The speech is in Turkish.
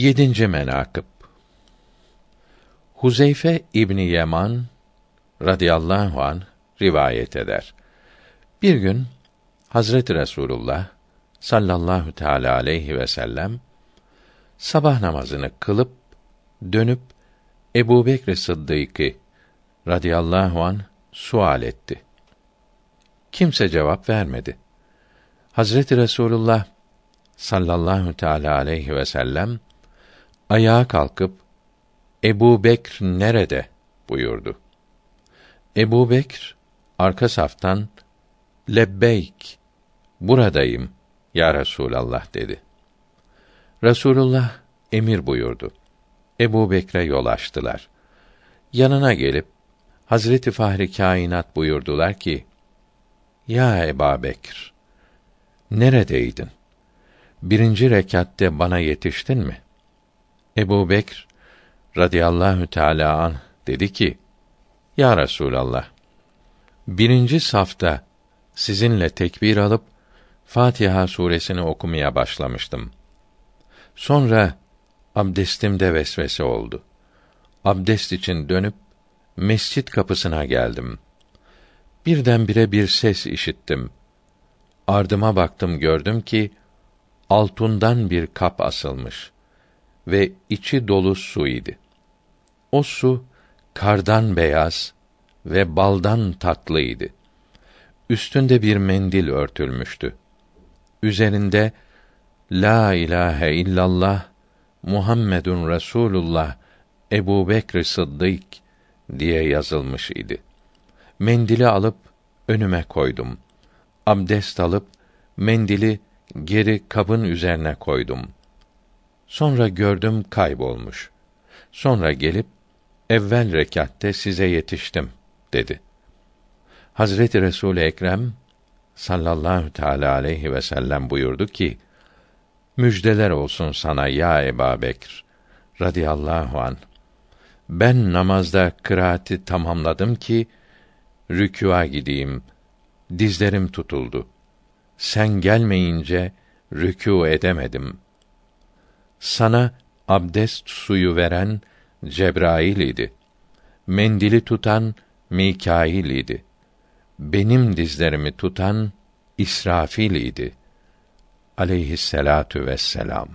Yedinci menakıb Huzeyfe İbni Yeman radıyallahu an rivayet eder. Bir gün Hazreti Resulullah sallallahu teala aleyhi ve sellem sabah namazını kılıp dönüp Ebu Bekr Sıddık'ı radıyallahu an sual etti. Kimse cevap vermedi. Hazreti Resulullah sallallahu teala aleyhi ve sellem ayağa kalkıp Ebu Bekr nerede buyurdu. Ebu Bekr arka saftan lebbeyk buradayım ya Resulallah dedi. Resulullah emir buyurdu. Ebu Bekre yol açtılar. Yanına gelip Hazreti Fahri Kainat buyurdular ki: Ya Ebu Bekr, neredeydin? Birinci rekatte bana yetiştin mi? Ebu Bekr radıyallahu teâlâ an dedi ki, Ya Resûlallah, birinci safta sizinle tekbir alıp, Fatiha suresini okumaya başlamıştım. Sonra abdestimde vesvese oldu. Abdest için dönüp mescit kapısına geldim. Birdenbire bir ses işittim. Ardıma baktım gördüm ki altından bir kap asılmış ve içi dolu su idi. O su kardan beyaz ve baldan tatlıydı. Üstünde bir mendil örtülmüştü. Üzerinde La ilahe illallah Muhammedun Resulullah Ebu Bekr Sıddık diye yazılmış idi. Mendili alıp önüme koydum. Abdest alıp mendili geri kabın üzerine koydum. Sonra gördüm kaybolmuş. Sonra gelip evvel rekatte size yetiştim dedi. Hazreti Resul Ekrem sallallahu teala aleyhi ve sellem buyurdu ki: Müjdeler olsun sana ya Eba Bekr radıyallahu an. Ben namazda kıraati tamamladım ki rükûa gideyim. Dizlerim tutuldu. Sen gelmeyince rükû edemedim. Sana abdest suyu veren Cebrail idi. Mendili tutan Mikail idi. Benim dizlerimi tutan İsrafil idi. Aleyhisselatu vesselam.